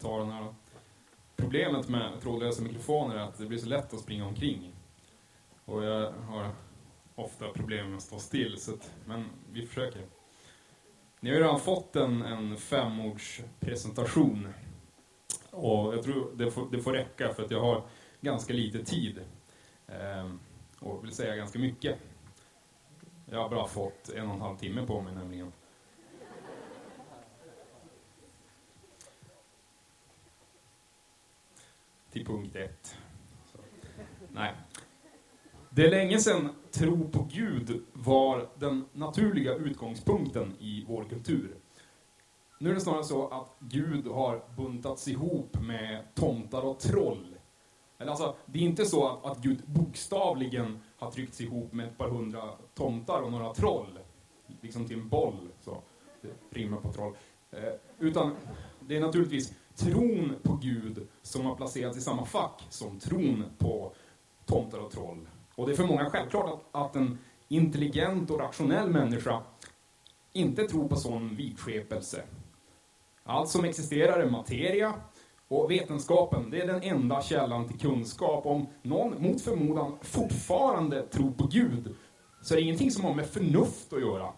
ta den här. Problemet med trådlösa mikrofoner är att det blir så lätt att springa omkring. Och jag har ofta problem med att stå still, så att, men vi försöker. Ni har ju redan fått en, en femordspresentation. Och jag tror det får, det får räcka för att jag har ganska lite tid. Ehm, och vill säga ganska mycket. Jag har bara fått en och en halv timme på mig nämligen. Till punkt ett. Så. Nej. Det är länge sedan tro på Gud var den naturliga utgångspunkten i vår kultur. Nu är det snarare så att Gud har buntats ihop med tomtar och troll. Eller alltså, det är inte så att, att Gud bokstavligen har tryckts ihop med ett par hundra tomtar och några troll. Liksom till en boll, så. Det rimmar på troll. Eh, utan det är naturligtvis tron på Gud som har placerats i samma fack som tron på tomtar och troll. Och det är för många självklart att, att en intelligent och rationell människa inte tror på sån vidskepelse. Allt som existerar är materia och vetenskapen, det är den enda källan till kunskap. Om någon mot förmodan fortfarande tror på Gud, så är det ingenting som har med förnuft att göra.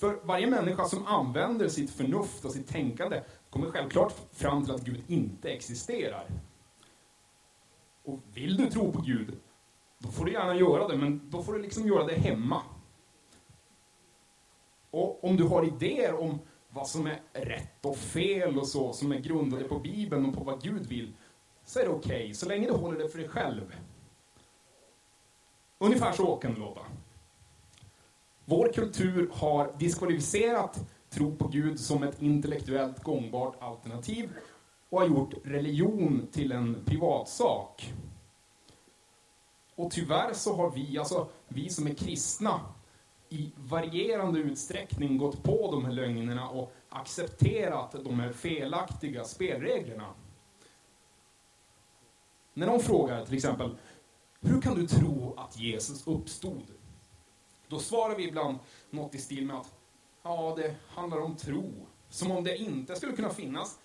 För varje människa som använder sitt förnuft och sitt tänkande kommer självklart fram till att Gud inte existerar. Och vill du tro på Gud, då får du gärna göra det, men då får du liksom göra det hemma. Och om du har idéer om vad som är rätt och fel och så, som är grundade på Bibeln och på vad Gud vill, så är det okej, okay, så länge du håller det för dig själv. Ungefär så kan det låta. Vår kultur har diskvalificerat tro på Gud som ett intellektuellt gångbart alternativ och har gjort religion till en privatsak. Och tyvärr så har vi, alltså vi som är kristna, i varierande utsträckning gått på de här lögnerna och accepterat de här felaktiga spelreglerna. När någon frågar till exempel, hur kan du tro att Jesus uppstod? Då svarar vi ibland något i stil med att, ja, det handlar om tro. Som om det inte skulle kunna finnas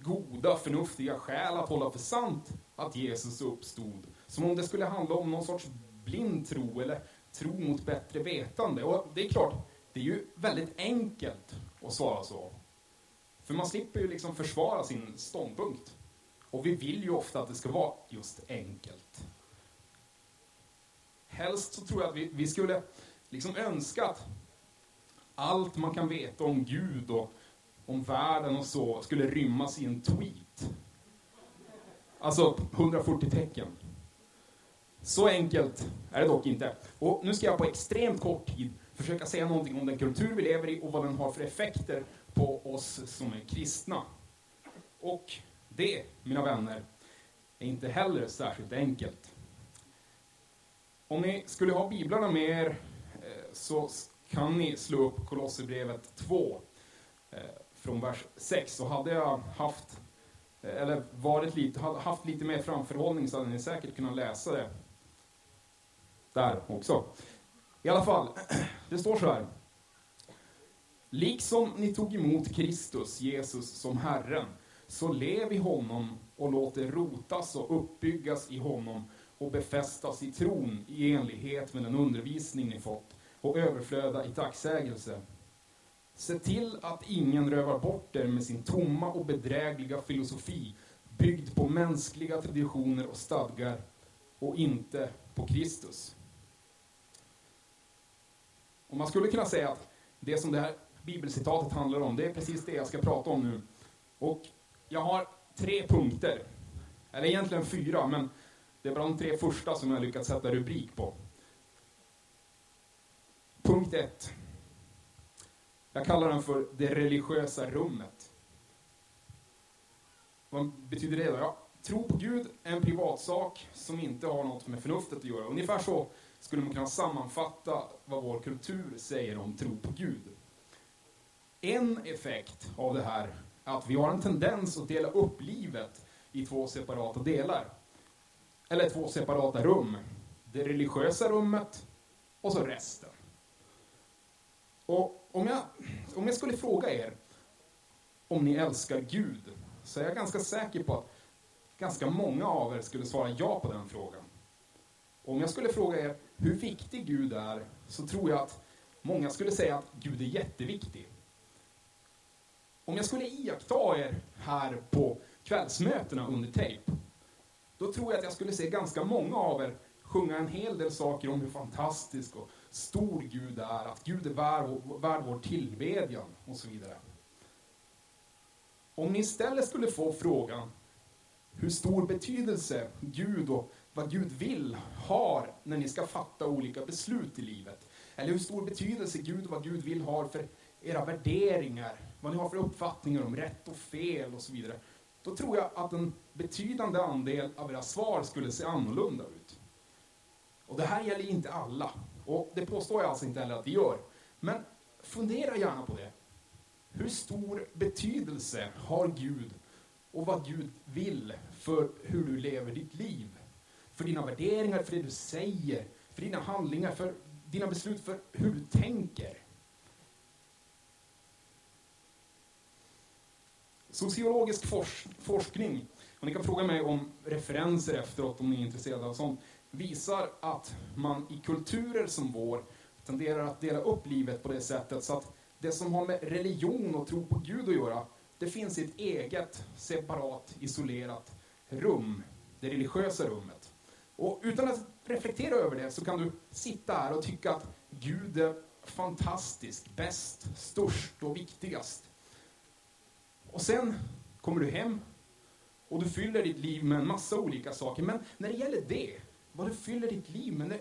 goda, förnuftiga skäl att hålla för sant att Jesus uppstod. Som om det skulle handla om någon sorts blind tro eller tro mot bättre vetande. Och det är klart, det är ju väldigt enkelt att svara så. För man slipper ju liksom försvara sin ståndpunkt. Och vi vill ju ofta att det ska vara just enkelt. Helst så tror jag att vi, vi skulle liksom önska att allt man kan veta om Gud och om världen och så skulle rymmas i en tweet. Alltså 140 tecken. Så enkelt är det dock inte. Och nu ska jag på extremt kort tid försöka säga någonting om den kultur vi lever i och vad den har för effekter på oss som är kristna. Och det, mina vänner, är inte heller särskilt enkelt. Om ni skulle ha biblarna med er Eh, så kan ni slå upp Kolosserbrevet 2 eh, från vers 6. Och hade jag haft, eh, eller varit lite, haft lite mer framförhållning så hade ni säkert kunnat läsa det där också. I alla fall, det står så här. Liksom ni tog emot Kristus, Jesus, som Herren, så lev i honom och låt er rotas och uppbyggas i honom och befästas i tron i enlighet med den undervisning ni fått och överflöda i tacksägelse. Se till att ingen rövar bort er med sin tomma och bedrägliga filosofi byggd på mänskliga traditioner och stadgar och inte på Kristus. Och man skulle kunna säga att det som det här bibelcitatet handlar om, det är precis det jag ska prata om nu. Och jag har tre punkter. Eller egentligen fyra, men det är bara de tre första som jag lyckats sätta rubrik på. Punkt 1. Jag kallar den för det religiösa rummet. Vad betyder det då? Ja, tro på Gud är en privatsak som inte har något med förnuftet att göra. Ungefär så skulle man kunna sammanfatta vad vår kultur säger om tro på Gud. En effekt av det här är att vi har en tendens att dela upp livet i två separata delar. Eller två separata rum. Det religiösa rummet och så resten. Och om jag, om jag skulle fråga er, om ni älskar Gud, så är jag ganska säker på att ganska många av er skulle svara ja på den frågan. Och om jag skulle fråga er hur viktig Gud är, så tror jag att många skulle säga att Gud är jätteviktig. Om jag skulle iaktta er här på kvällsmötena under tejp, då tror jag att jag skulle se ganska många av er sjunga en hel del saker om hur fantastisk och stor Gud är, att Gud är värd, värd vår tillbedjan och så vidare. Om ni istället skulle få frågan hur stor betydelse Gud och vad Gud vill har när ni ska fatta olika beslut i livet, eller hur stor betydelse Gud och vad Gud vill har för era värderingar, vad ni har för uppfattningar om rätt och fel och så vidare, då tror jag att en betydande andel av era svar skulle se annorlunda ut. Och det här gäller inte alla, och det påstår jag alltså inte heller att det gör. Men fundera gärna på det. Hur stor betydelse har Gud och vad Gud vill för hur du lever ditt liv? För dina värderingar, för det du säger, för dina handlingar, för dina beslut, för hur du tänker. Sociologisk forsk forskning, och ni kan fråga mig om referenser efteråt om ni är intresserade av sånt, visar att man i kulturer som vår tenderar att dela upp livet på det sättet så att det som har med religion och tro på Gud att göra, det finns i ett eget, separat, isolerat rum, det religiösa rummet. Och utan att reflektera över det så kan du sitta här och tycka att Gud är fantastisk, bäst, störst och viktigast. Och sen kommer du hem och du fyller ditt liv med en massa olika saker. Men när det gäller det, vad du fyller ditt liv med, när,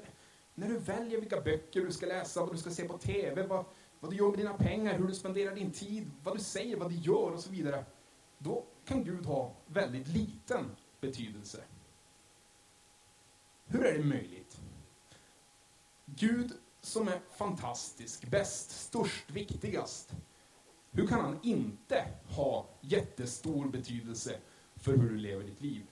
när du väljer vilka böcker du ska läsa, vad du ska se på TV, vad, vad du gör med dina pengar, hur du spenderar din tid, vad du säger, vad du gör och så vidare. Då kan Gud ha väldigt liten betydelse. Hur är det möjligt? Gud som är fantastisk, bäst, störst, viktigast. Hur kan han inte ha jättestor betydelse för hur du lever ditt liv?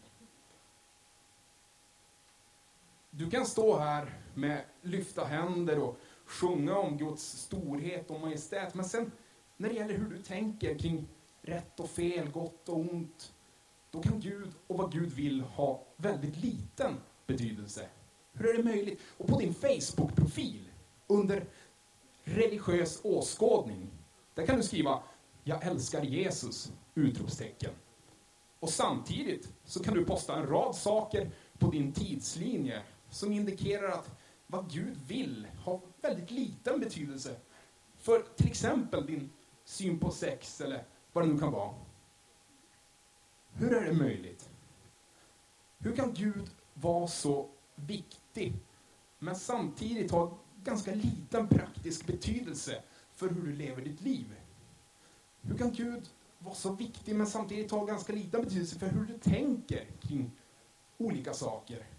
Du kan stå här med lyfta händer och sjunga om Guds storhet och majestät, men sen när det gäller hur du tänker kring rätt och fel, gott och ont, då kan Gud och vad Gud vill ha väldigt liten betydelse. Hur är det möjligt? Och på din Facebook-profil, under religiös åskådning, där kan du skriva ”Jag älskar Jesus!” utropstecken. Och samtidigt så kan du posta en rad saker på din tidslinje som indikerar att vad Gud vill har väldigt liten betydelse för till exempel din syn på sex eller vad det nu kan vara. Hur är det möjligt? Hur kan Gud vara så viktig men samtidigt ha ganska liten praktisk betydelse för hur du lever ditt liv? Hur kan Gud vara så viktig men samtidigt ha ganska liten betydelse för hur du tänker kring olika saker?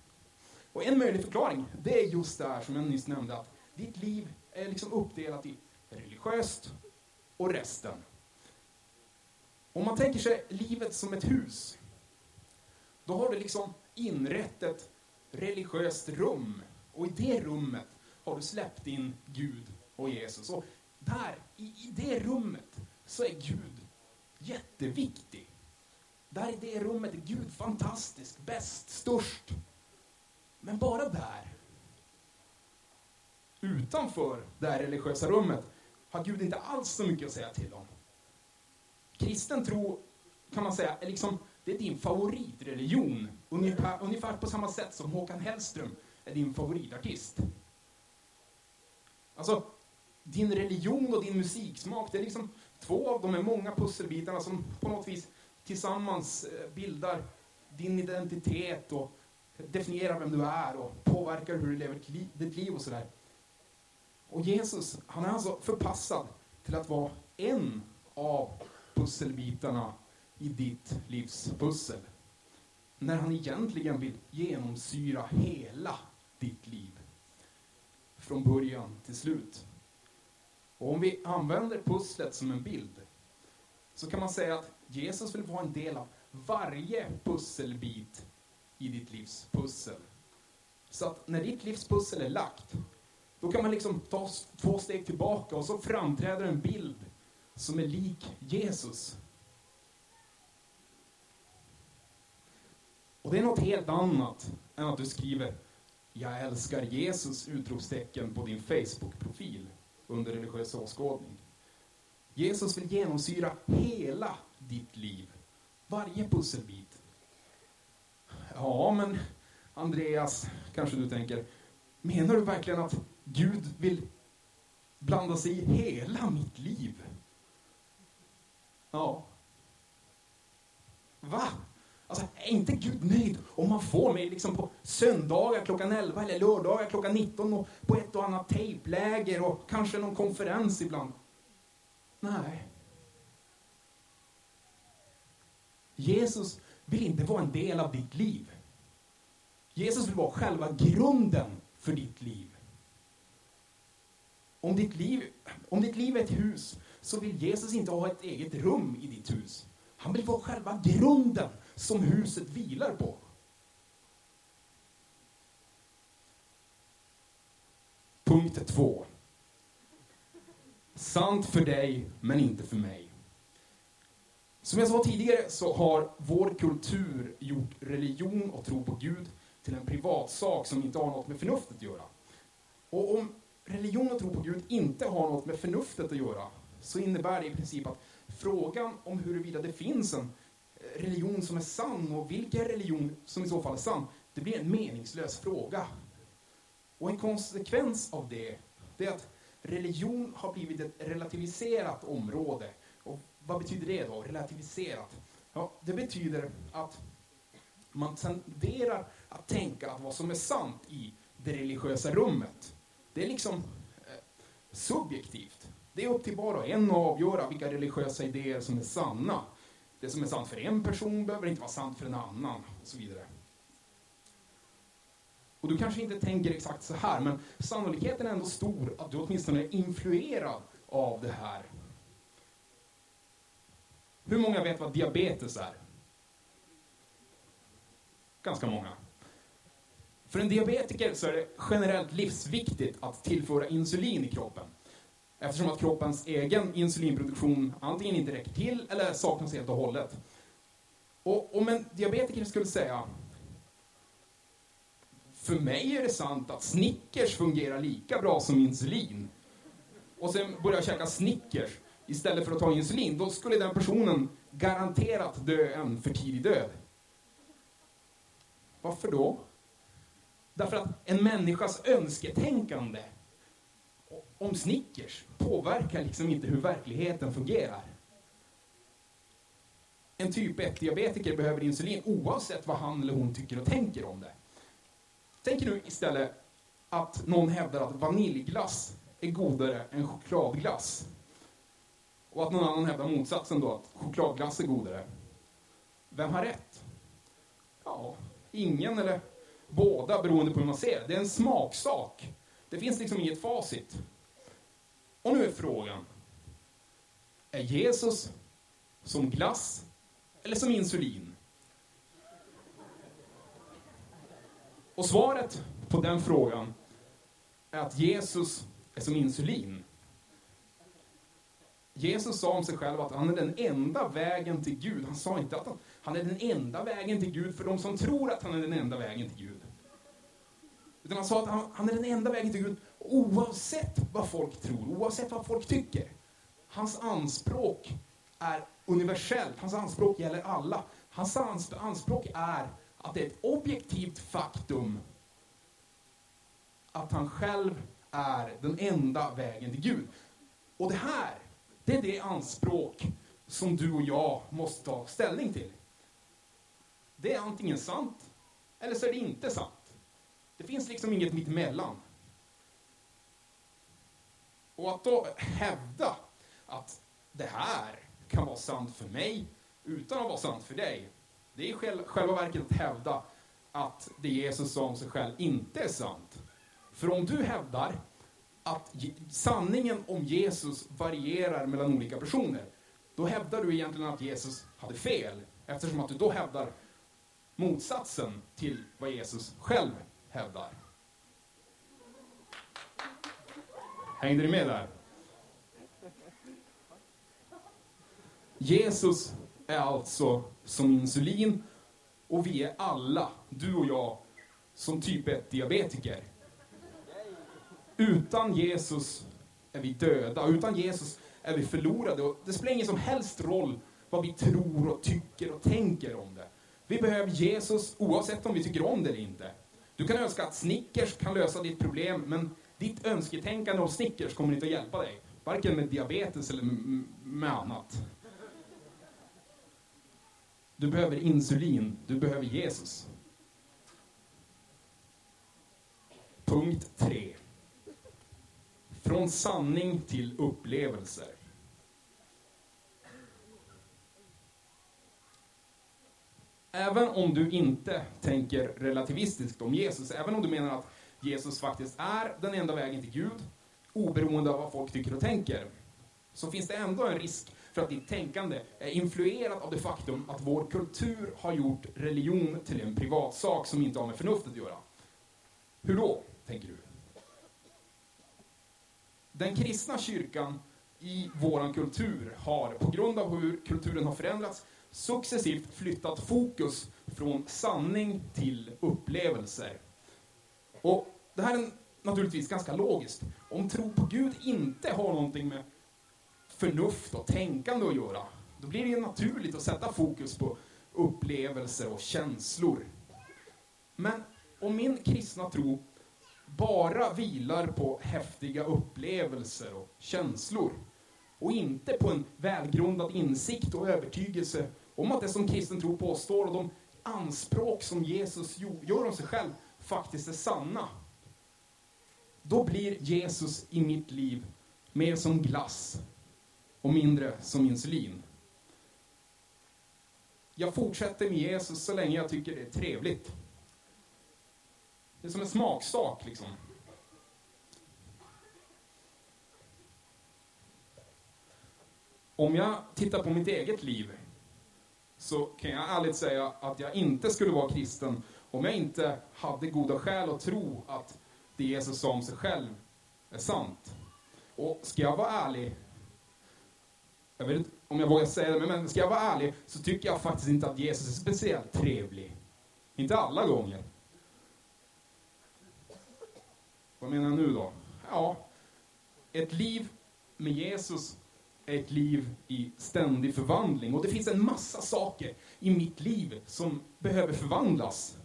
Och en möjlig förklaring, det är just det här som jag nyss nämnde, att ditt liv är liksom uppdelat i religiöst och resten. Om man tänker sig livet som ett hus, då har du liksom inrett ett religiöst rum. Och i det rummet har du släppt in Gud och Jesus. Och där, i, i det rummet, så är Gud jätteviktig. Där i det rummet är Gud fantastisk, bäst, störst. Men bara där, utanför det här religiösa rummet, har Gud inte alls så mycket att säga till om. Kristen tro, kan man säga, är liksom, det är din favoritreligion. Ungefär, ungefär på samma sätt som Håkan Hellström är din favoritartist. Alltså, din religion och din musiksmak, det är liksom två av de här många pusselbitarna som på något vis tillsammans eh, bildar din identitet och definierar vem du är och påverkar hur du lever ditt liv och sådär. Och Jesus, han är alltså förpassad till att vara en av pusselbitarna i ditt livs pussel. När han egentligen vill genomsyra hela ditt liv. Från början till slut. Och om vi använder pusslet som en bild så kan man säga att Jesus vill vara en del av varje pusselbit i ditt livs pussel. Så att när ditt livs pussel är lagt, då kan man liksom ta två steg tillbaka och så framträder en bild som är lik Jesus. Och det är något helt annat än att du skriver ”Jag älskar Jesus” utropstecken på din Facebook-profil under religiös åskådning. Jesus vill genomsyra hela ditt liv, varje pusselbit. Ja, men Andreas, kanske du tänker, menar du verkligen att Gud vill blanda sig i hela mitt liv? Ja. Va? Alltså, är inte Gud nöjd om man får mig liksom på söndagar klockan 11 eller lördagar klockan 19 och på ett och annat tejpläger och kanske någon konferens ibland? Nej. Jesus vill inte vara en del av ditt liv. Jesus vill vara själva grunden för ditt liv. Om ditt liv, om ditt liv är ett hus så vill Jesus inte ha ett eget rum i ditt hus. Han vill vara själva grunden som huset vilar på. Punkt två. Sant för dig, men inte för mig. Som jag sa tidigare så har vår kultur gjort religion och tro på Gud till en privatsak som inte har något med förnuftet att göra. Och om religion och tro på Gud inte har något med förnuftet att göra så innebär det i princip att frågan om huruvida det finns en eh, religion som är sann och vilken religion som i så fall är sann, det blir en meningslös fråga. Och en konsekvens av det, det är att religion har blivit ett relativiserat område. Vad betyder det då, relativiserat? Ja, det betyder att man tenderar att tänka att vad som är sant i det religiösa rummet, det är liksom eh, subjektivt. Det är upp till var och en att avgöra vilka religiösa idéer som är sanna. Det som är sant för en person behöver inte vara sant för en annan, och så vidare. Och du kanske inte tänker exakt så här, men sannolikheten är ändå stor att du åtminstone är influerad av det här. Hur många vet vad diabetes är? Ganska många. För en diabetiker så är det generellt livsviktigt att tillföra insulin i kroppen. Eftersom att kroppens egen insulinproduktion antingen inte räcker till eller saknas helt och hållet. Och om en diabetiker skulle säga för mig är det sant att Snickers fungerar lika bra som insulin. Och sen börjar jag käka Snickers istället för att ta insulin. Då skulle den personen garanterat dö en för tidig död. Varför då? Därför att en människas önsketänkande om Snickers påverkar liksom inte hur verkligheten fungerar. En typ 1-diabetiker behöver insulin oavsett vad han eller hon tycker och tänker om det. Tänk nu istället att någon hävdar att vaniljglass är godare än chokladglass. Och att någon annan hävdar motsatsen då, att chokladglass är godare. Vem har rätt? Ja, ingen eller båda beroende på hur man ser det. Det är en smaksak. Det finns liksom inget facit. Och nu är frågan, är Jesus som glass eller som insulin? Och svaret på den frågan är att Jesus är som insulin. Jesus sa om sig själv att han är den enda vägen till Gud. Han sa inte att han är den enda vägen till Gud för de som tror att han är den enda vägen till Gud. Utan han sa att han, han är den enda vägen till Gud oavsett vad folk tror, oavsett vad folk tycker. Hans anspråk är universellt, hans anspråk gäller alla. Hans anspråk är att det är ett objektivt faktum att han själv är den enda vägen till Gud. Och det här, det är det anspråk som du och jag måste ta ställning till. Det är antingen sant, eller så är det inte sant. Det finns liksom inget mittemellan. Och att då hävda att det här kan vara sant för mig utan att vara sant för dig, det är själva verket att hävda att det Jesus sa om sig själv inte är sant. För om du hävdar att sanningen om Jesus varierar mellan olika personer, då hävdar du egentligen att Jesus hade fel, eftersom att du då hävdar motsatsen till vad Jesus själv hävdar. Hängde ni med där? Jesus är alltså som insulin Och vi är alla, du och jag, som typ 1-diabetiker. Utan Jesus är vi döda. Utan Jesus är vi förlorade. Och det spelar ingen som helst roll vad vi tror och tycker och tänker om det. Vi behöver Jesus oavsett om vi tycker om det eller inte. Du kan önska att Snickers kan lösa ditt problem, men ditt önsketänkande om Snickers kommer inte att hjälpa dig. Varken med diabetes eller med annat. Du behöver insulin, du behöver Jesus. Punkt 3. Från sanning till upplevelser. Även om du inte tänker relativistiskt om Jesus, även om du menar att Jesus faktiskt är den enda vägen till Gud, oberoende av vad folk tycker och tänker, så finns det ändå en risk för att ditt tänkande är influerat av det faktum att vår kultur har gjort religion till en privatsak som inte har med förnuftet att göra. Hur då, tänker du? Den kristna kyrkan i vår kultur har, på grund av hur kulturen har förändrats, successivt flyttat fokus från sanning till upplevelser. Och det här är naturligtvis ganska logiskt. Om tro på Gud inte har någonting med förnuft och tänkande att göra, då blir det ju naturligt att sätta fokus på upplevelser och känslor. Men om min kristna tro bara vilar på häftiga upplevelser och känslor och inte på en välgrundad insikt och övertygelse om att det som kristen tro påstår och de anspråk som Jesus gör om sig själv faktiskt är sanna. Då blir Jesus i mitt liv mer som glass och mindre som insulin. Jag fortsätter med Jesus så länge jag tycker det är trevligt. Det är som en smaksak, liksom. Om jag tittar på mitt eget liv så kan jag ärligt säga att jag inte skulle vara kristen om jag inte hade goda skäl att tro att det Jesus sa om sig själv är sant. Och ska jag vara ärlig, jag vet inte om jag vågar säga det, men ska jag vara ärlig så tycker jag faktiskt inte att Jesus är speciellt trevlig. Inte alla gånger. Vad menar jag nu då? Ja, ett liv med Jesus är ett liv i ständig förvandling. Och det finns en massa saker i mitt liv som behöver förvandlas.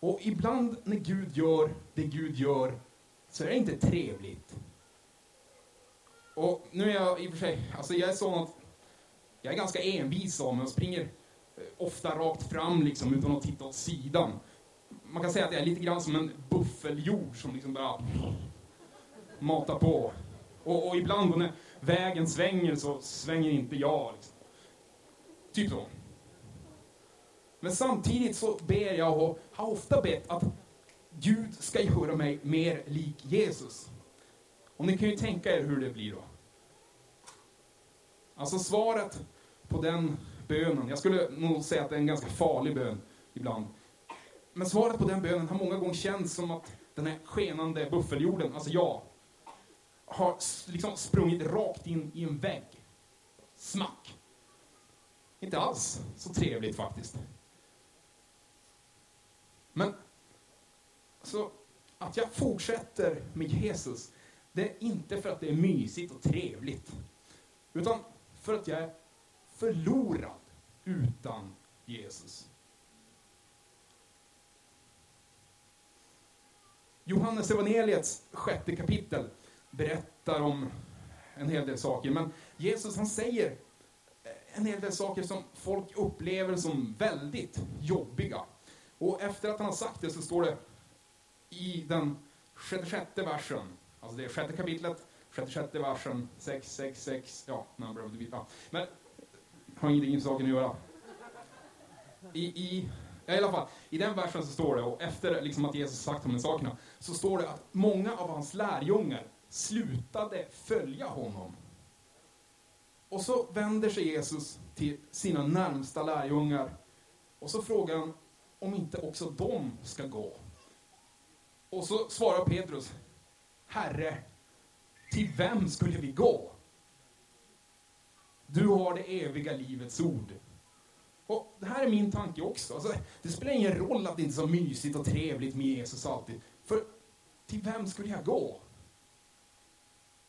Och ibland när Gud gör det Gud gör så är det inte trevligt. Och nu är jag i och för sig, alltså jag är sån att jag är ganska envis av mig och springer eh, ofta rakt fram liksom utan att titta åt sidan. Man kan säga att jag är lite grann som en buffeljord som liksom bara matar på. Och, och ibland när vägen svänger så svänger inte jag. Liksom. Typ så. Men samtidigt så ber jag och har ofta bett att Gud ska göra mig mer lik Jesus. Och ni kan ju tänka er hur det blir då. Alltså svaret på den bönen, jag skulle nog säga att det är en ganska farlig bön ibland. Men svaret på den bönen har många gånger känts som att den här skenande buffeljorden, alltså jag, har liksom sprungit rakt in i en vägg. Smack. Inte alls så trevligt faktiskt. Men så att jag fortsätter med Jesus, det är inte för att det är mysigt och trevligt. Utan för att jag är förlorad utan Jesus. Johannes evangeliets sjätte kapitel berättar om en hel del saker, men Jesus han säger en hel del saker som folk upplever som väldigt jobbiga. Och efter att han har sagt det så står det i den sjätte versen, alltså det är sjätte kapitlet, sjätte, sjätte versen, 6, 6, 6, ja, number of the beat, ja. Men, har ingenting med saken att göra. I, i, i alla fall, i den versen så står det, och efter liksom att Jesus sagt de här sakerna, så står det att många av hans lärjungar slutade följa honom. Och så vänder sig Jesus till sina närmsta lärjungar och så frågar han om inte också de ska gå. Och så svarar Petrus, Herre, till vem skulle vi gå? Du har det eviga livets ord. Och det här är min tanke också. Alltså, det spelar ingen roll att det inte är så mysigt och trevligt med Jesus alltid. För till vem skulle jag gå?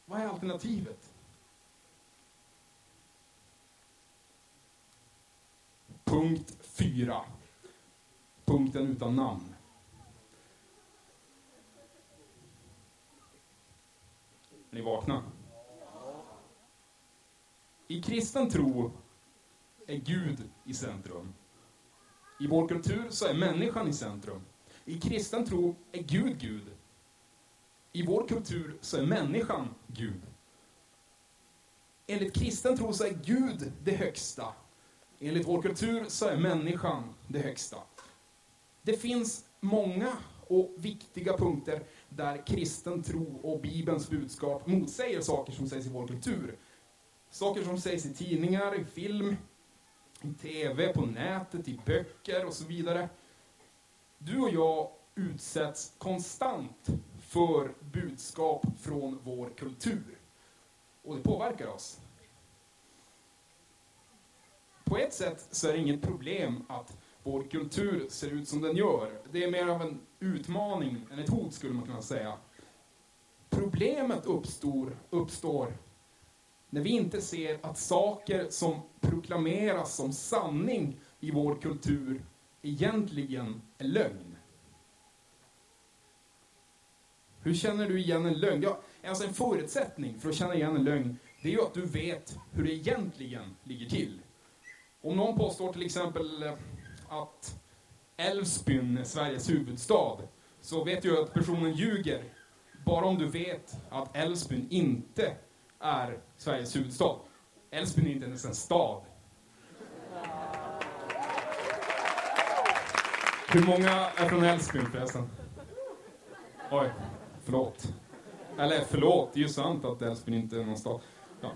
Vad är alternativet? Punkt 4. Punkten utan namn. Är ni vakna? I kristen tro är Gud i centrum. I vår kultur så är människan i centrum. I kristen tro är Gud Gud. I vår kultur så är människan Gud. Enligt kristen tro så är Gud det högsta. Enligt vår kultur så är människan det högsta. Det finns många och viktiga punkter där kristen tro och Bibelns budskap motsäger saker som sägs i vår kultur. Saker som sägs i tidningar, i film, i TV, på nätet, i böcker och så vidare. Du och jag utsätts konstant för budskap från vår kultur. Och det påverkar oss. På ett sätt så är det inget problem att vår kultur ser ut som den gör. Det är mer av en utmaning än ett hot skulle man kunna säga. Problemet uppstår, uppstår när vi inte ser att saker som proklameras som sanning i vår kultur egentligen är lögn. Hur känner du igen en lögn? Ja, alltså en förutsättning för att känna igen en lögn, det är ju att du vet hur det egentligen ligger till. Om någon påstår till exempel eh, att Älvsbyn är Sveriges huvudstad, så vet du att personen ljuger bara om du vet att Älvsbyn inte är Sveriges huvudstad. Älvsbyn är inte ens en stad. Hur många är från Älvsbyn förresten? Oj, förlåt. Eller förlåt, det är ju sant att Älvsbyn inte är någon stad. Ja.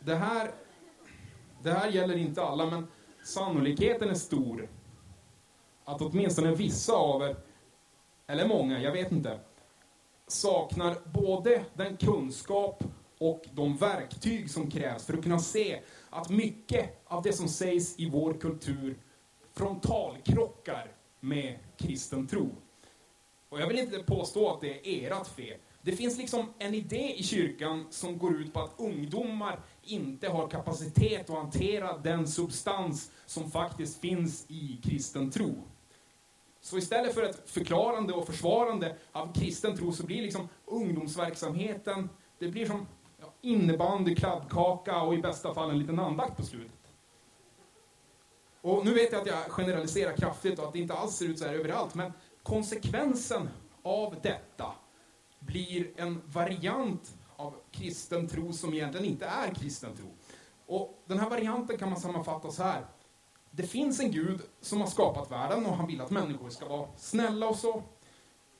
Det här, det här gäller inte alla, men sannolikheten är stor att åtminstone vissa av er, eller många, jag vet inte, saknar både den kunskap och de verktyg som krävs för att kunna se att mycket av det som sägs i vår kultur frontalkrockar med kristen tro. Och jag vill inte påstå att det är ert fel. Det finns liksom en idé i kyrkan som går ut på att ungdomar inte har kapacitet att hantera den substans som faktiskt finns i kristen tro. Så istället för ett förklarande och försvarande av kristen tro så blir liksom ungdomsverksamheten, det blir som ja, innebandy, kladdkaka och i bästa fall en liten andakt på slutet. Och nu vet jag att jag generaliserar kraftigt och att det inte alls ser ut så här överallt, men konsekvensen av detta blir en variant av kristen tro som egentligen inte är kristen tro. Och den här varianten kan man sammanfatta så här. Det finns en Gud som har skapat världen och han vill att människor ska vara snälla och så.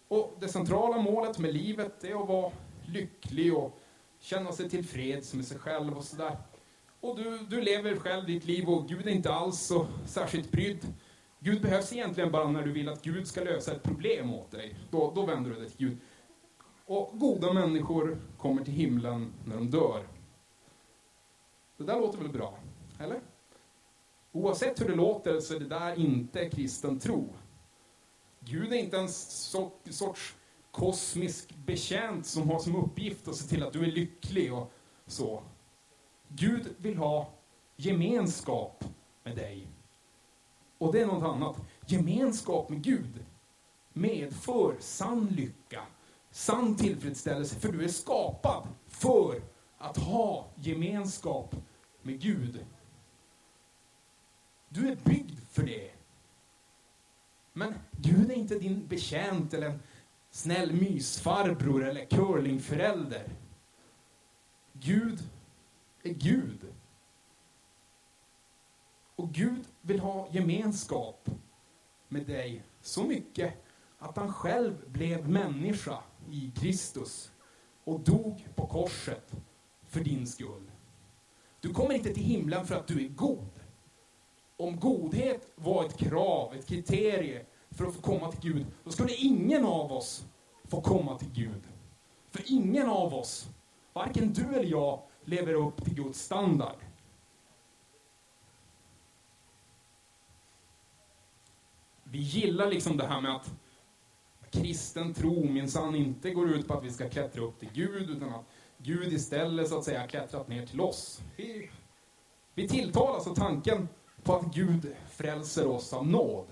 Och det centrala målet med livet är att vara lycklig och känna sig tillfreds med sig själv och sådär. Och du, du lever själv ditt liv och Gud är inte alls så särskilt brydd. Gud behövs egentligen bara när du vill att Gud ska lösa ett problem åt dig. Då, då vänder du dig till Gud. Och goda människor kommer till himlen när de dör. Det där låter väl bra? Eller? Oavsett hur det låter så är det där inte kristen tro. Gud är inte en sorts kosmisk betjänt som har som uppgift att se till att du är lycklig och så. Gud vill ha gemenskap med dig. Och det är något annat. Gemenskap med Gud medför sann lycka, sann tillfredsställelse, för du är skapad för att ha gemenskap med Gud. Du är byggd för det. Men Gud är inte din betjänt eller en snäll mysfarbror eller curlingförälder. Gud är Gud. Och Gud vill ha gemenskap med dig så mycket att han själv blev människa i Kristus och dog på korset för din skull. Du kommer inte till himlen för att du är god. Om godhet var ett krav, ett kriterie för att få komma till Gud, då skulle ingen av oss få komma till Gud. För ingen av oss, varken du eller jag, lever upp till Guds standard. Vi gillar liksom det här med att kristen tro minsann inte går ut på att vi ska klättra upp till Gud, utan att Gud istället så att säga klättrat ner till oss. Vi, vi tilltalas av tanken på att Gud frälser oss av nåd.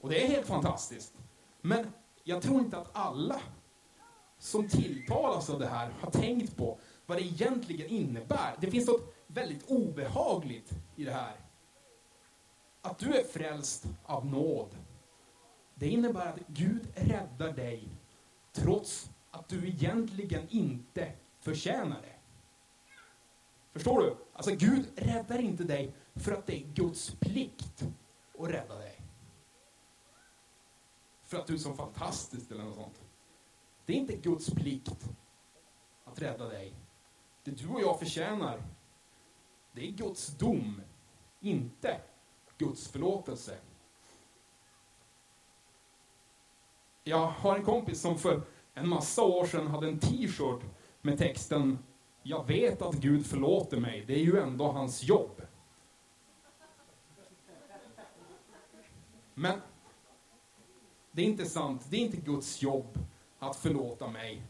Och det är helt fantastiskt. Men jag tror inte att alla som tilltalas av det här har tänkt på vad det egentligen innebär. Det finns något väldigt obehagligt i det här. Att du är frälst av nåd. Det innebär att Gud räddar dig trots att du egentligen inte förtjänar det. Förstår du? Alltså Gud räddar inte dig för att det är Guds plikt att rädda dig. För att du är så fantastisk eller något sånt. Det är inte Guds plikt att rädda dig. Det du och jag förtjänar, det är Guds dom, inte Guds förlåtelse. Jag har en kompis som för en massa år sedan hade en t-shirt med texten jag vet att Gud förlåter mig, det är ju ändå hans jobb. Men det är inte sant, det är inte Guds jobb att förlåta mig.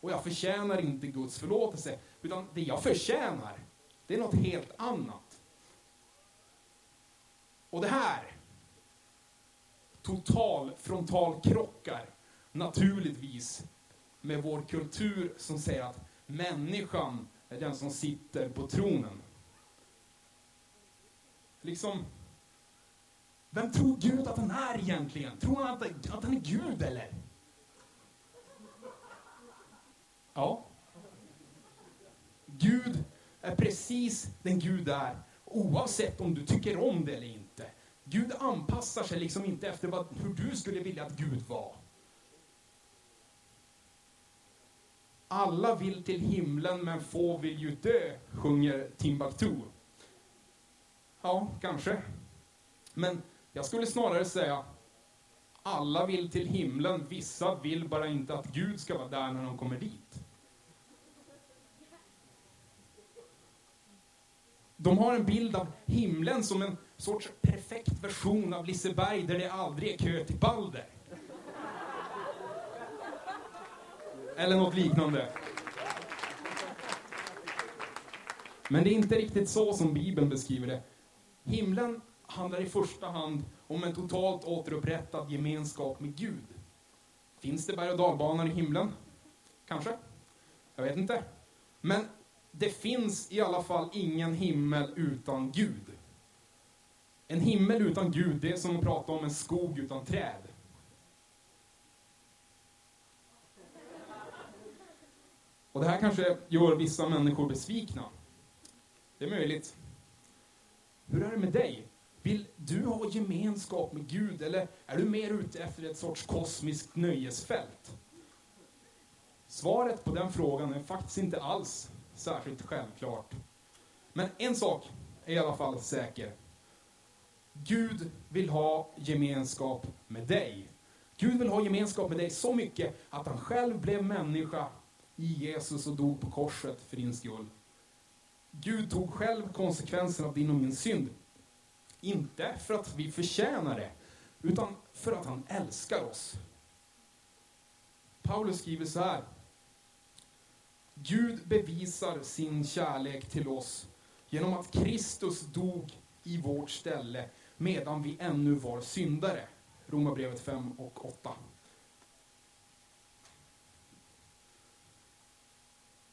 Och jag förtjänar inte Guds förlåtelse, utan det jag förtjänar, det är något helt annat. Och det här total frontalkrockar naturligtvis med vår kultur som säger att människan är den som sitter på tronen. Liksom, vem tror Gud att han är egentligen? Tror han att, att han är Gud eller? Ja. Gud är precis den Gud är, oavsett om du tycker om det eller inte. Gud anpassar sig liksom inte efter vad, hur du skulle vilja att Gud var. Alla vill till himlen men få vill ju dö, sjunger Timbuktu. Ja, kanske. Men jag skulle snarare säga alla vill till himlen, vissa vill bara inte att Gud ska vara där när de kommer dit. De har en bild av himlen som en sorts perfekt version av Liseberg där det aldrig är kö till Balder. Eller något liknande. Men det är inte riktigt så som Bibeln beskriver det. Himlen handlar i första hand om en totalt återupprättad gemenskap med Gud. Finns det berg och dalbanor i himlen? Kanske? Jag vet inte. Men det finns i alla fall ingen himmel utan Gud. En himmel utan Gud, det är som att prata om en skog utan träd. Och det här kanske gör vissa människor besvikna. Det är möjligt. Hur är det med dig? Vill du ha gemenskap med Gud eller är du mer ute efter ett sorts kosmiskt nöjesfält? Svaret på den frågan är faktiskt inte alls särskilt självklart. Men en sak är i alla fall säker. Gud vill ha gemenskap med dig. Gud vill ha gemenskap med dig så mycket att han själv blev människa i Jesus och dog på korset för din skull. Gud tog själv konsekvenserna av din och min synd. Inte för att vi förtjänar det, utan för att han älskar oss. Paulus skriver så här. Gud bevisar sin kärlek till oss genom att Kristus dog i vårt ställe medan vi ännu var syndare. Romarbrevet 5 och 8.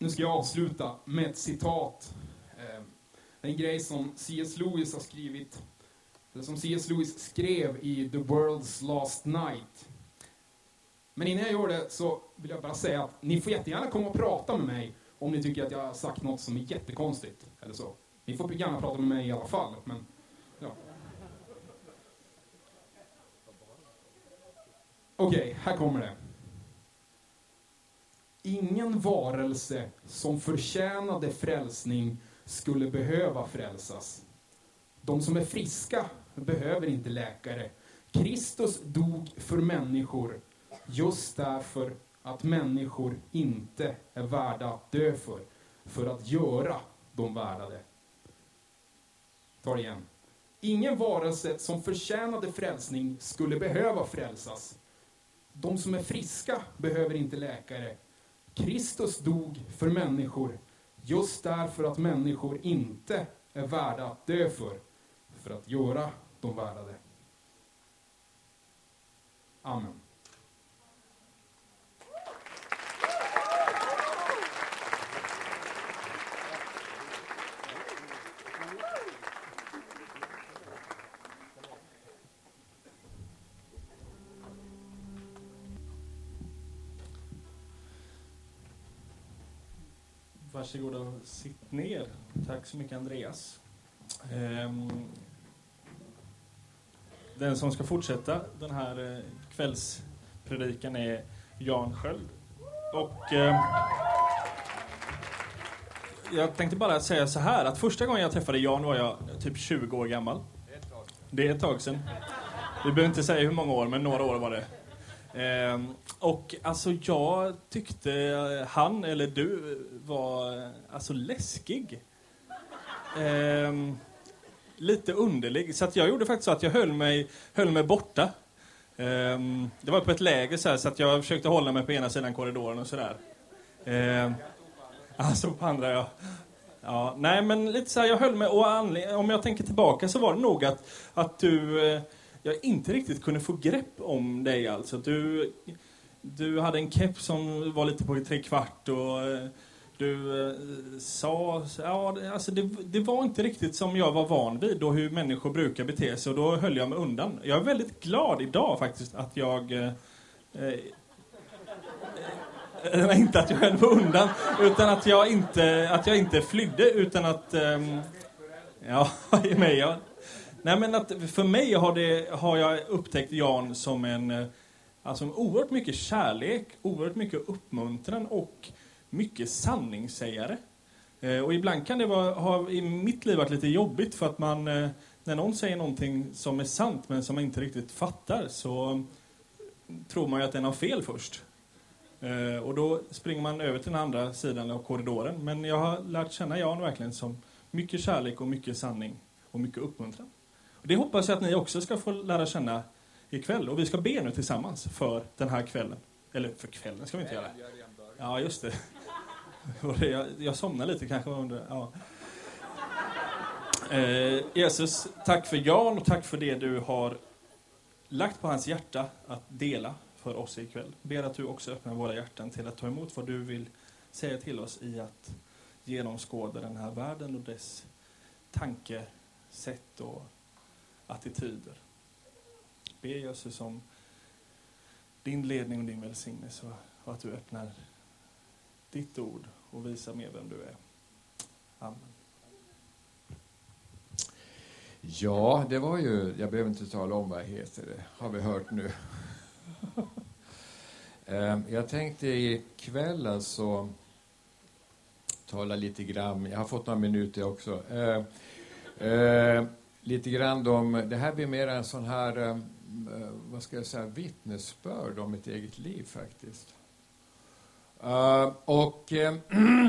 Nu ska jag avsluta med ett citat. Ehm, en grej som C.S. Lewis har skrivit, eller som C.S. Lewis skrev i The World's Last Night. Men innan jag gör det så vill jag bara säga att ni får jättegärna komma och prata med mig om ni tycker att jag har sagt något som är jättekonstigt. Eller så. Ni får gärna prata med mig i alla fall. Men, ja. Okej, okay, här kommer det. Ingen varelse som förtjänade frälsning skulle behöva frälsas. De som är friska behöver inte läkare. Kristus dog för människor just därför att människor inte är värda att dö för, för att göra dem värda det. Ta det igen. Ingen varelse som förtjänade frälsning skulle behöva frälsas. De som är friska behöver inte läkare. Kristus dog för människor just därför att människor inte är värda att dö för, för att göra dem värda det. Amen. Varsågod och sitt ner. Tack så mycket Andreas. Ehm, den som ska fortsätta den här eh, kvällspredikan är Jan Sköld. Och eh, jag tänkte bara säga så här att första gången jag träffade Jan var jag typ 20 år gammal. Det är ett tag sedan. Vi behöver inte säga hur många år, men några år var det. Ehm, och alltså jag tyckte han eller du var alltså läskig. Ehm, lite underlig. Så att jag gjorde faktiskt så att jag höll mig, höll mig borta. Ehm, det var på ett läger så, här, så att jag försökte hålla mig på ena sidan korridoren och sådär. Ehm, alltså på andra ja. ja. Nej men lite så här, jag höll mig och om jag tänker tillbaka så var det nog att, att du eh, jag inte riktigt kunde få grepp om dig alltså. Du, du hade en keps som var lite på tre kvart och eh, du eh, sa... Ja, alltså det, det, var inte riktigt som jag var van vid och hur människor brukar bete sig och då höll jag mig undan. Jag är väldigt glad idag faktiskt att jag... Eh, eh, eh inte att jag höll mig undan, utan att jag inte, att jag inte flydde, utan att... Eh, ja, mig, ja. Nej, men att för mig har, det, har jag upptäckt Jan som en... Eh, alltså oerhört mycket kärlek, oerhört mycket uppmuntran och mycket sanningssägare. Eh, och ibland kan det vara, ha i mitt liv varit lite jobbigt för att man, eh, när någon säger någonting som är sant men som man inte riktigt fattar så tror man ju att den har fel först. Och då springer man över till den andra sidan av korridoren. Men jag har lärt känna Jan verkligen som mycket kärlek och mycket sanning och mycket uppmuntran. Det hoppas jag att ni också ska få lära känna ikväll. Och vi ska be nu tillsammans för den här kvällen. Eller för kvällen ska vi inte göra. Ja, just det. Jag, jag somnar lite kanske under... Ja. Eh, Jesus, tack för Jan och tack för det du har lagt på hans hjärta att dela för oss ikväll. Ber att du också öppnar våra hjärtan till att ta emot vad du vill säga till oss i att genomskåda den här världen och dess tankesätt och attityder. Be Jesus om din ledning och din välsignelse och att du öppnar ditt ord och visar mer vem du är. Amen. Ja, det var ju, jag behöver inte tala om vad jag heter, det har vi hört nu. Ehm, jag tänkte ikväll alltså tala lite grann, jag har fått några minuter också. Ehm, ehm, Lite grann om, det här blir mer en sån här, eh, eh vad ska jag säga, vittnesbörd om mitt eget liv faktiskt. Uh, och, eh,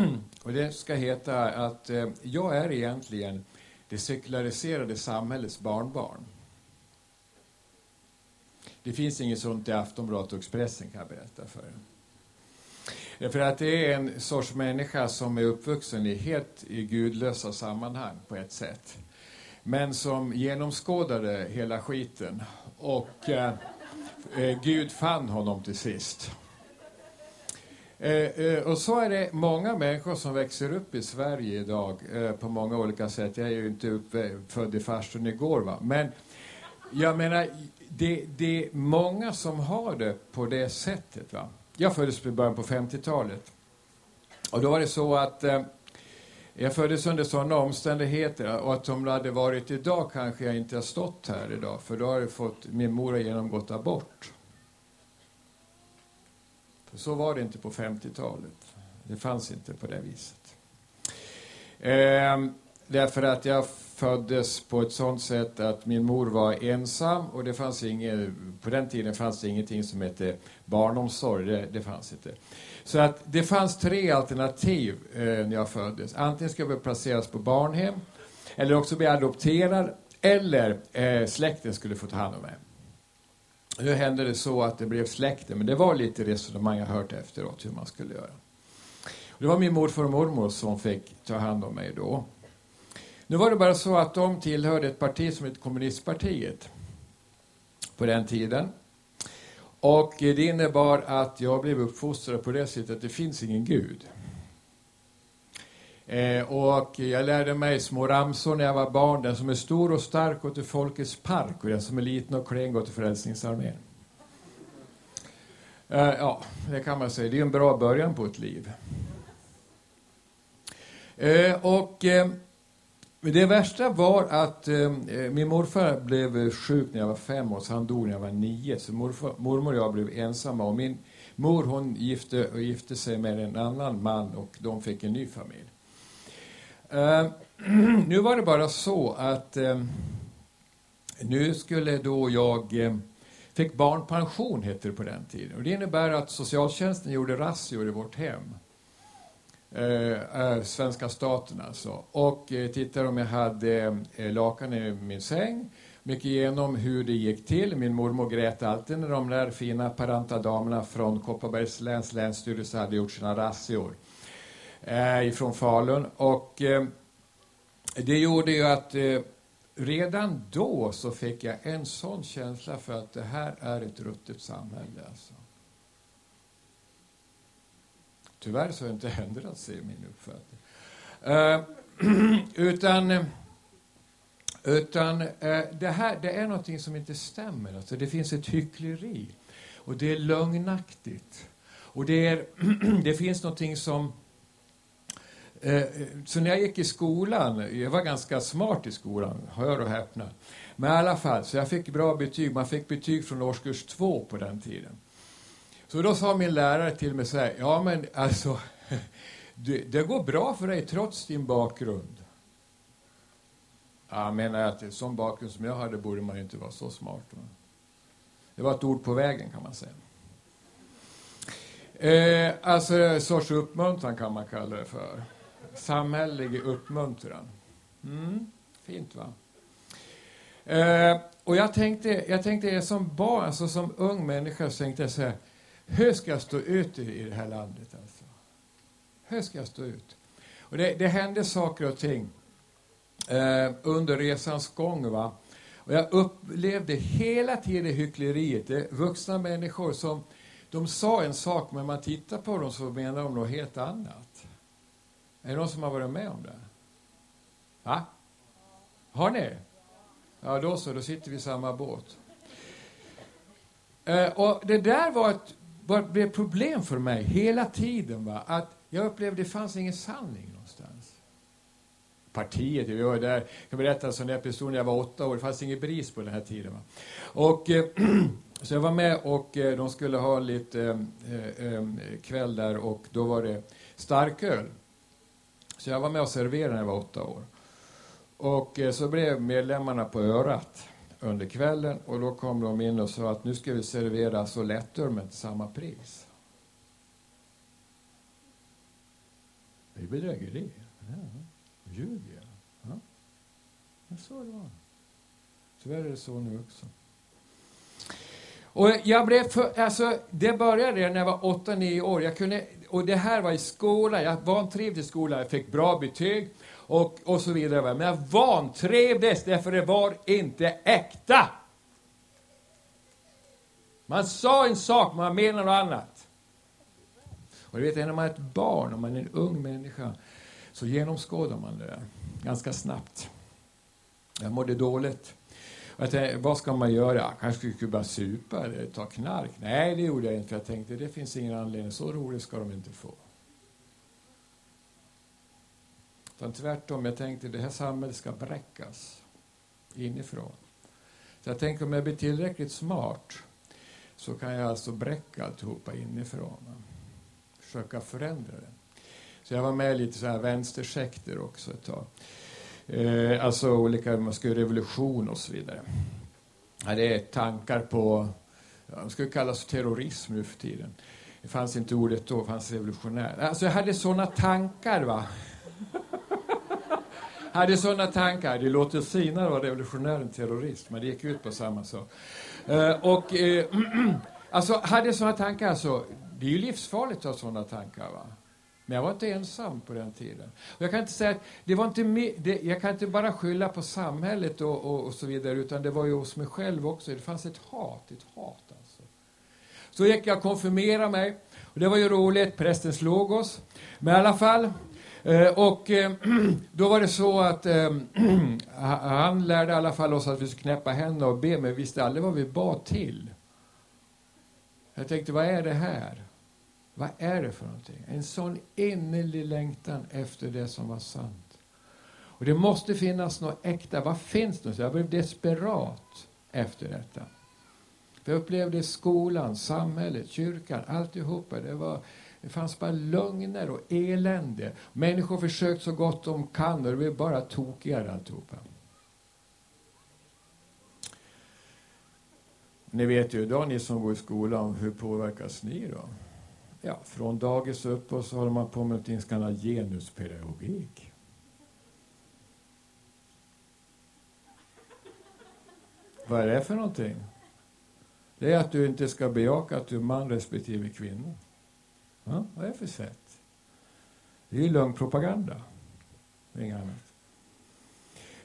och det ska heta att uh, jag är egentligen det sekulariserade samhällets barnbarn. Det finns inget sånt i Aftonbladet och Expressen kan jag berätta för er. För att det är en sorts människa som är uppvuxen i helt i gudlösa sammanhang på ett sätt men som genomskådade hela skiten. Och eh, eh, Gud fann honom till sist. Eh, eh, och så är det många människor som växer upp i Sverige idag eh, på många olika sätt. Jag är ju inte född i farstun igår, va? men jag menar, det, det, är många som har det på det sättet. Va? Jag föddes i början på 50-talet. Och då var det så att eh, jag föddes under sådana omständigheter och att om det hade varit idag kanske jag inte har stått här idag för då har jag fått, min mor har genomgått abort. För så var det inte på 50-talet. Det fanns inte på det viset. Ehm, därför att jag föddes på ett sådant sätt att min mor var ensam och det fanns inget, på den tiden fanns det ingenting som hette barnomsorg, det, det fanns inte. Så att det fanns tre alternativ eh, när jag föddes. Antingen skulle jag placeras på barnhem, eller också bli adopterad, eller eh, släkten skulle få ta hand om mig. Nu hände det så att det blev släkten, men det var lite resonemang jag hört efteråt hur man skulle göra. Det var min morfar och mormor som fick ta hand om mig då. Nu var det bara så att de tillhörde ett parti som hette Kommunistpartiet på den tiden. Och det innebar att jag blev uppfostrad på det sättet att det finns ingen Gud. Eh, och jag lärde mig små ramsor när jag var barn. Den som är stor och stark går till Folkets park och den som är liten och klen går till Frälsningsarmén. Eh, ja, det kan man säga. Det är en bra början på ett liv. Eh, och eh, det värsta var att eh, eh min morfar blev eh, sjuk när jag var fem år, så han dog när jag var nio. Så morfar, mormor och jag blev ensamma. Och min mor hon gifte, och gifte sig med en annan man och de fick en ny familj. Eh, nu var det bara så att eh, nu skulle då jag eh, fick barnpension, hette det på den tiden. Och det innebär att socialtjänsten gjorde razzior i vårt hem. Eh, svenska staten alltså. Och eh, tittade om jag hade eh, lakan i min säng. Mycket igenom hur det gick till. Min mormor grät alltid när de där fina paranta damerna från Kopparbergs läns länsstyrelse hade gjort sina razzior eh, ifrån Falun. Och eh, det gjorde ju att eh, redan då så fick jag en sån känsla för att det här är ett ruttet samhälle. Alltså. Tyvärr så har det inte ändrat sig i min uppfattning. Eh, utan eh, utan eh, det här det är någonting som inte stämmer. Alltså, det finns ett hyckleri. Och det är lögnaktigt. Och det, är, det finns någonting som... Eh, så när jag gick i skolan, jag var ganska smart i skolan, hör och häpna. Men i alla fall, så jag fick bra betyg. Man fick betyg från årskurs två på den tiden. Så då sa min lärare till mig så här, ja men alltså, det, det går bra för dig trots din bakgrund. Jag menar att en sån bakgrund som jag hade borde man inte vara så smart. Va? Det var ett ord på vägen kan man säga. Eh, alltså en sorts uppmuntran kan man kalla det för. Samhällelig uppmuntran. Mm, fint va? Eh, och jag tänkte, jag tänkte som barn, alltså som ung människa, så tänkte jag så här, hur ska jag stå ut i det här landet? Alltså? Hur ska jag stå ut? Och det, det hände saker och ting eh, under resans gång. Va? Och jag upplevde hela tiden hyckleriet. Det vuxna människor som de sa en sak, men man tittar på dem så menar de något helt annat. Är det någon som har varit med om det? Va? Har ni? Ja, då så, då sitter vi i samma båt. Eh, och det där var ett blev problem för mig hela tiden var att jag upplevde att det fanns ingen sanning någonstans. Partiet, vi var där, jag kan berätta en sån där episod när jag var åtta år, det fanns ingen bris på den här tiden. Va? Och, eh, så jag var med och eh, de skulle ha lite eh, eh, eh kväll där och då var det starköl. Så jag var med och serverade när jag var åtta år. Och eh, så blev medlemmarna på örat under kvällen och då kom de in och sa att nu ska vi servera så lättöl med samma pris. Det är bedrägeri. Ja, ljuger jag? Ja. Men så det var. Tyvärr är det så nu också. Och jag blev för, alltså, det började när jag var 8-9 år. Jag kunde, och det här var i skolan. Jag vantrivdes i skolan. Jag fick bra betyg och, och så vidare. Men jag vantrevdes därför det var inte äkta. Man sa en sak, man menade något annat. Och du vet, när man är ett barn, om man är en ung människa, så genomskådar man det där ganska snabbt. Jag mådde dåligt. jag tänkte, vad ska man göra? Kanske skulle börja supa eller ta knark. Nej, det gjorde jag inte. För jag tänkte, det finns ingen anledning. Så roligt ska de inte få. Utan tvärtom, jag tänkte att det här samhället ska bräckas inifrån. Så jag tänkte om jag blir tillräckligt smart så kan jag alltså bräcka alltihopa inifrån. Försöka förändra det. Så jag var med i lite så här vänstersekter också ett tag. Eh, alltså olika, man skulle revolution och så vidare. Ja, det är tankar på, ja, det skulle kallas terrorism nu för tiden. Det fanns inte ordet då, det fanns revolutionär. Alltså jag hade sådana tankar va hade såna tankar. Det låter finare att vara revolutionär än terrorist, men det gick ut på samma sak. Eh, och eh, alltså hade såna tankar, alltså, det är ju livsfarligt att ha såna tankar va. Men jag var inte ensam på den tiden. Och jag kan inte säga att det var inte det, jag kan inte bara skylla på samhället och, och, och, så vidare, utan det var ju hos mig själv också. Det fanns ett hat, ett hat alltså. Så gick jag och konfirmerade mig. Och det var ju roligt, prästen slog oss. Men i alla fall. Eh, och eh, då var det så att eh, han lärde i alla fall oss att vi skulle knäppa händerna och be, men vi visste aldrig vad vi bad till. Jag tänkte, vad är det här? Vad är det för någonting? En sån innerlig längtan efter det som var sant. Och det måste finnas något äkta. Vad finns det? Jag blev desperat efter detta. För jag upplevde skolan, samhället, kyrkan, alltihopa. Det, var, det fanns bara lögner och elände. Människor försökt så gott de kan och det blev bara tokigare alltihopa. Ni vet ju idag, ni som går i skolan, hur påverkas ni då? ja, från dagis upp och så håller man på med någonting som kallas genuspedagogik. Vad är det för någonting? Det är att du inte ska bejaka att du är man respektive kvinna. Ja, vad är det för sätt? Det är ju lögnpropaganda. Inget annat.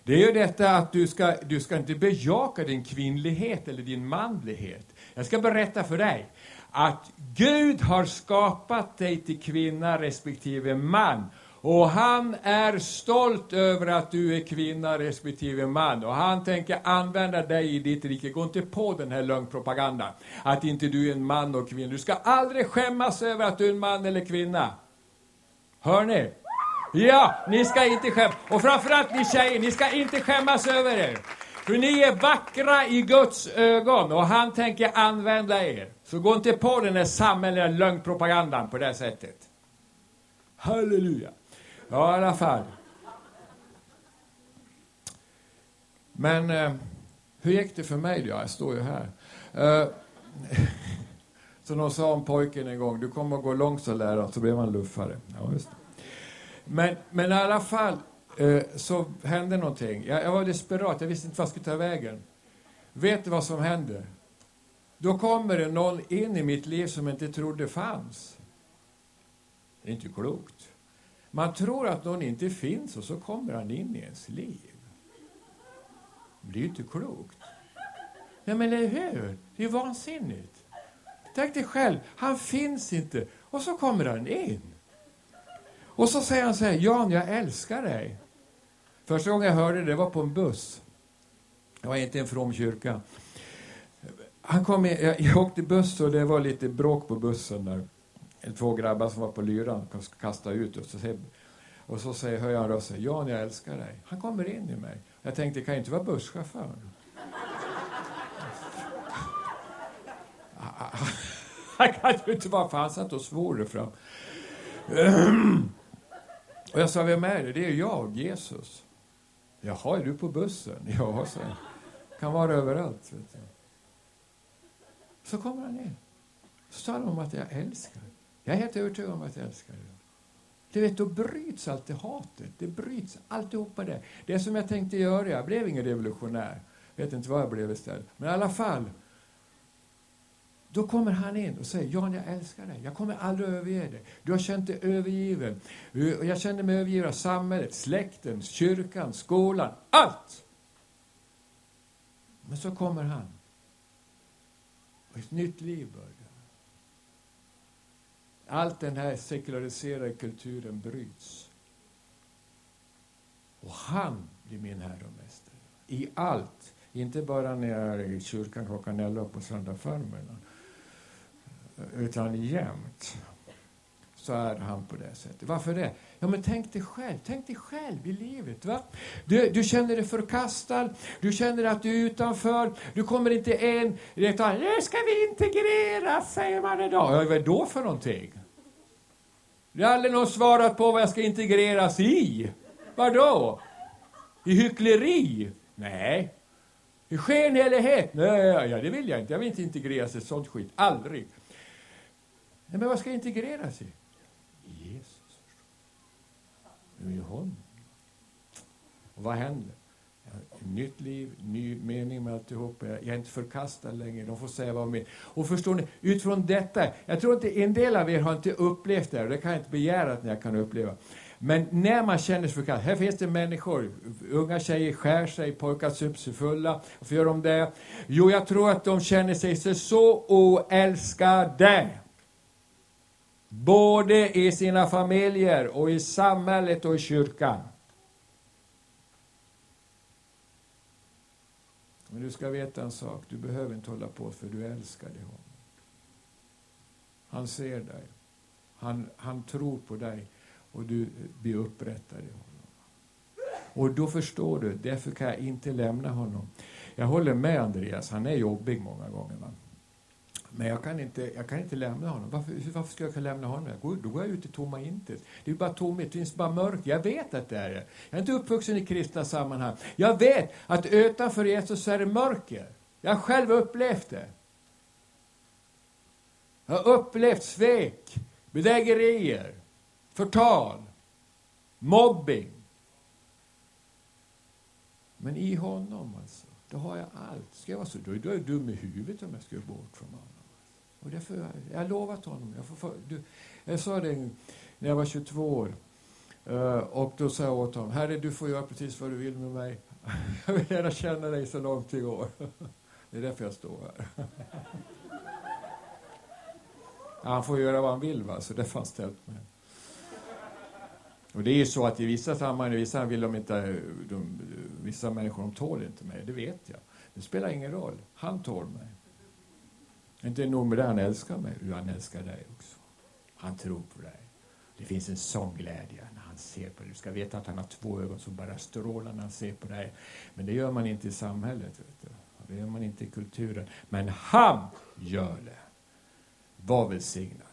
Det är ju detta att du ska, du ska inte bejaka din kvinnlighet eller din manlighet. Jag ska berätta för dig att Gud har skapat dig till kvinna respektive man. Och han är stolt över att du är kvinna respektive man. Och han tänker använda dig i ditt rike. Gå inte på den här lögnpropagandan. Att inte du är en man och kvinna. Du ska aldrig skämmas över att du är en man eller kvinna. Hör ni? Ja, ni ska inte skämmas. Och framförallt ni tjejer, ni ska inte skämmas över er. För ni är vackra i Guds ögon och han tänker använda er. Så gå inte på den här samhälleliga lögnpropagandan på det sättet. Halleluja. Ja, i alla fall. Men eh, hur gick det för mig då? Jag står ju här. Eh, så de sa om pojken en gång, du kommer att gå långt så lära, så blev han luffare. Ja, just det. Men, men i alla fall eh, så hände någonting. Jag, jag var desperat, jag visste inte vad jag skulle ta vägen. Vet du vad som hände? Då kommer det någon in i mitt liv som jag inte trodde fanns. Det är inte klokt. Man tror att någon inte finns och så kommer han in i ens liv. Det är ju inte klokt. Nej, men eller hur? Det är ju vansinnigt. Tänk dig själv, han finns inte. Och så kommer han in. Och så säger han så här, Jan, jag älskar dig. Första gången jag hörde det, det var på en buss. Det var inte en from kyrka. Han kom in, jag, jag åkte buss och det var lite bråk på bussen där. Två grabbar som var på lyran kastade ut oss. Och så säger, hör jag en röst Jan, jag älskar dig. Han kommer in i mig. Jag tänkte, det kan inte vara busschauffören. Han kan ju inte vara, för han satt och svor det fram. Och jag sa, vem är det? Det är jag, Jesus. Jaha, är du på bussen? Ja, så. Kan vara överallt. Vet du. Så kommer han in. Så talar om att jag älskar. Jag är helt övertygad om att jag älskar dig. Du vet, då bryts allt det hatet. Det bryts alltihopa det. Det som jag tänkte göra, jag blev ingen revolutionär. Jag vet inte vad jag blev istället. Men i alla fall. Då kommer han in och säger, Jan, jag älskar dig. Jag kommer aldrig överge dig. Du har känt dig övergiven. Jag kände mig övergiven av samhället, släkten, kyrkan, skolan, allt. Men så kommer han. Och ett nytt liv börjar. Allt den här sekulariserade kulturen bryts. Och han blir min herre och mästare. I allt. Inte bara när jag är i kyrkan klockan 11 på söndag. Utan jämt så är han på det sättet. Varför det? Ja, men tänk dig själv. Tänk dig själv i livet. Va? Du, du känner dig förkastad, du känner att du är utanför, du kommer inte in. Nu ska vi integreras, säger man idag. Ja, vad är då för någonting? Det har aldrig någon svarat på vad jag ska integreras i. Vadå? I hyckleri? Nej. I skenhelighet? Nej, ja, det vill jag inte. Jag vill inte integreras i sånt skit. Aldrig. Nej, men vad ska jag integreras i? Jesus. I honom. Och vad händer? Nytt liv, ny mening med alltihop. Jag är inte förkastad längre. De får säga vad de vill. Och förstår ni, utifrån detta, jag tror inte en del av er har inte upplevt det här, och det kan jag inte begära att ni kan uppleva. Men när man känner sig förkastad, här finns det människor, unga tjejer skär sig, pojkar super sig fulla. Varför gör de det? Jo, jag tror att de känner sig så oälskade. Både i sina familjer och i samhället och i kyrkan. Men du ska veta en sak, du behöver inte hålla på för du älskar dig honom. Han ser dig. Han, han tror på dig och du blir upprättad i honom. Och då förstår du, därför kan jag inte lämna honom. Jag håller med Andreas, han är jobbig många gånger. Va? Men jag kan inte, jag kan inte lämna honom. Varför, varför ska jag kunna lämna honom? Jag går, då går jag ut i tomma intet. Det är bara tomhet, det finns bara mörker. Jag vet att det är det. Jag är inte uppvuxen i kristna sammanhang. Jag vet att utanför Jesus är det mörker. Jag har själv upplevt det. Jag har upplevt svek, bedrägerier, förtal, mobbing. Men i honom alltså, då har jag allt. Ska jag vara så, då är jag dum i huvudet om jag ska bort från honom. Och därför, jag har lovat honom. Jag, får, du, jag sa det när jag var 22 år. Uh, och då sa jag åt honom, Herre du får göra precis vad du vill med mig. jag vill gärna känna dig så långt det går. det är därför jag står här. han får göra vad han vill, va? så det fanns ställt med. Och det är ju så att i vissa sammanhang, i vissa vill de inte, de, vissa människor de tål inte mig, det vet jag. Det spelar ingen roll, han tål mig. Inte nog med det, han älskar mig, han älskar dig också. Han tror på dig. Det finns en sån glädje när han ser på dig. Du ska veta att han har två ögon som bara strålar när han ser på dig. Men det gör man inte i samhället. Vet du. Det gör man inte i kulturen. Men han gör det. Var välsignad.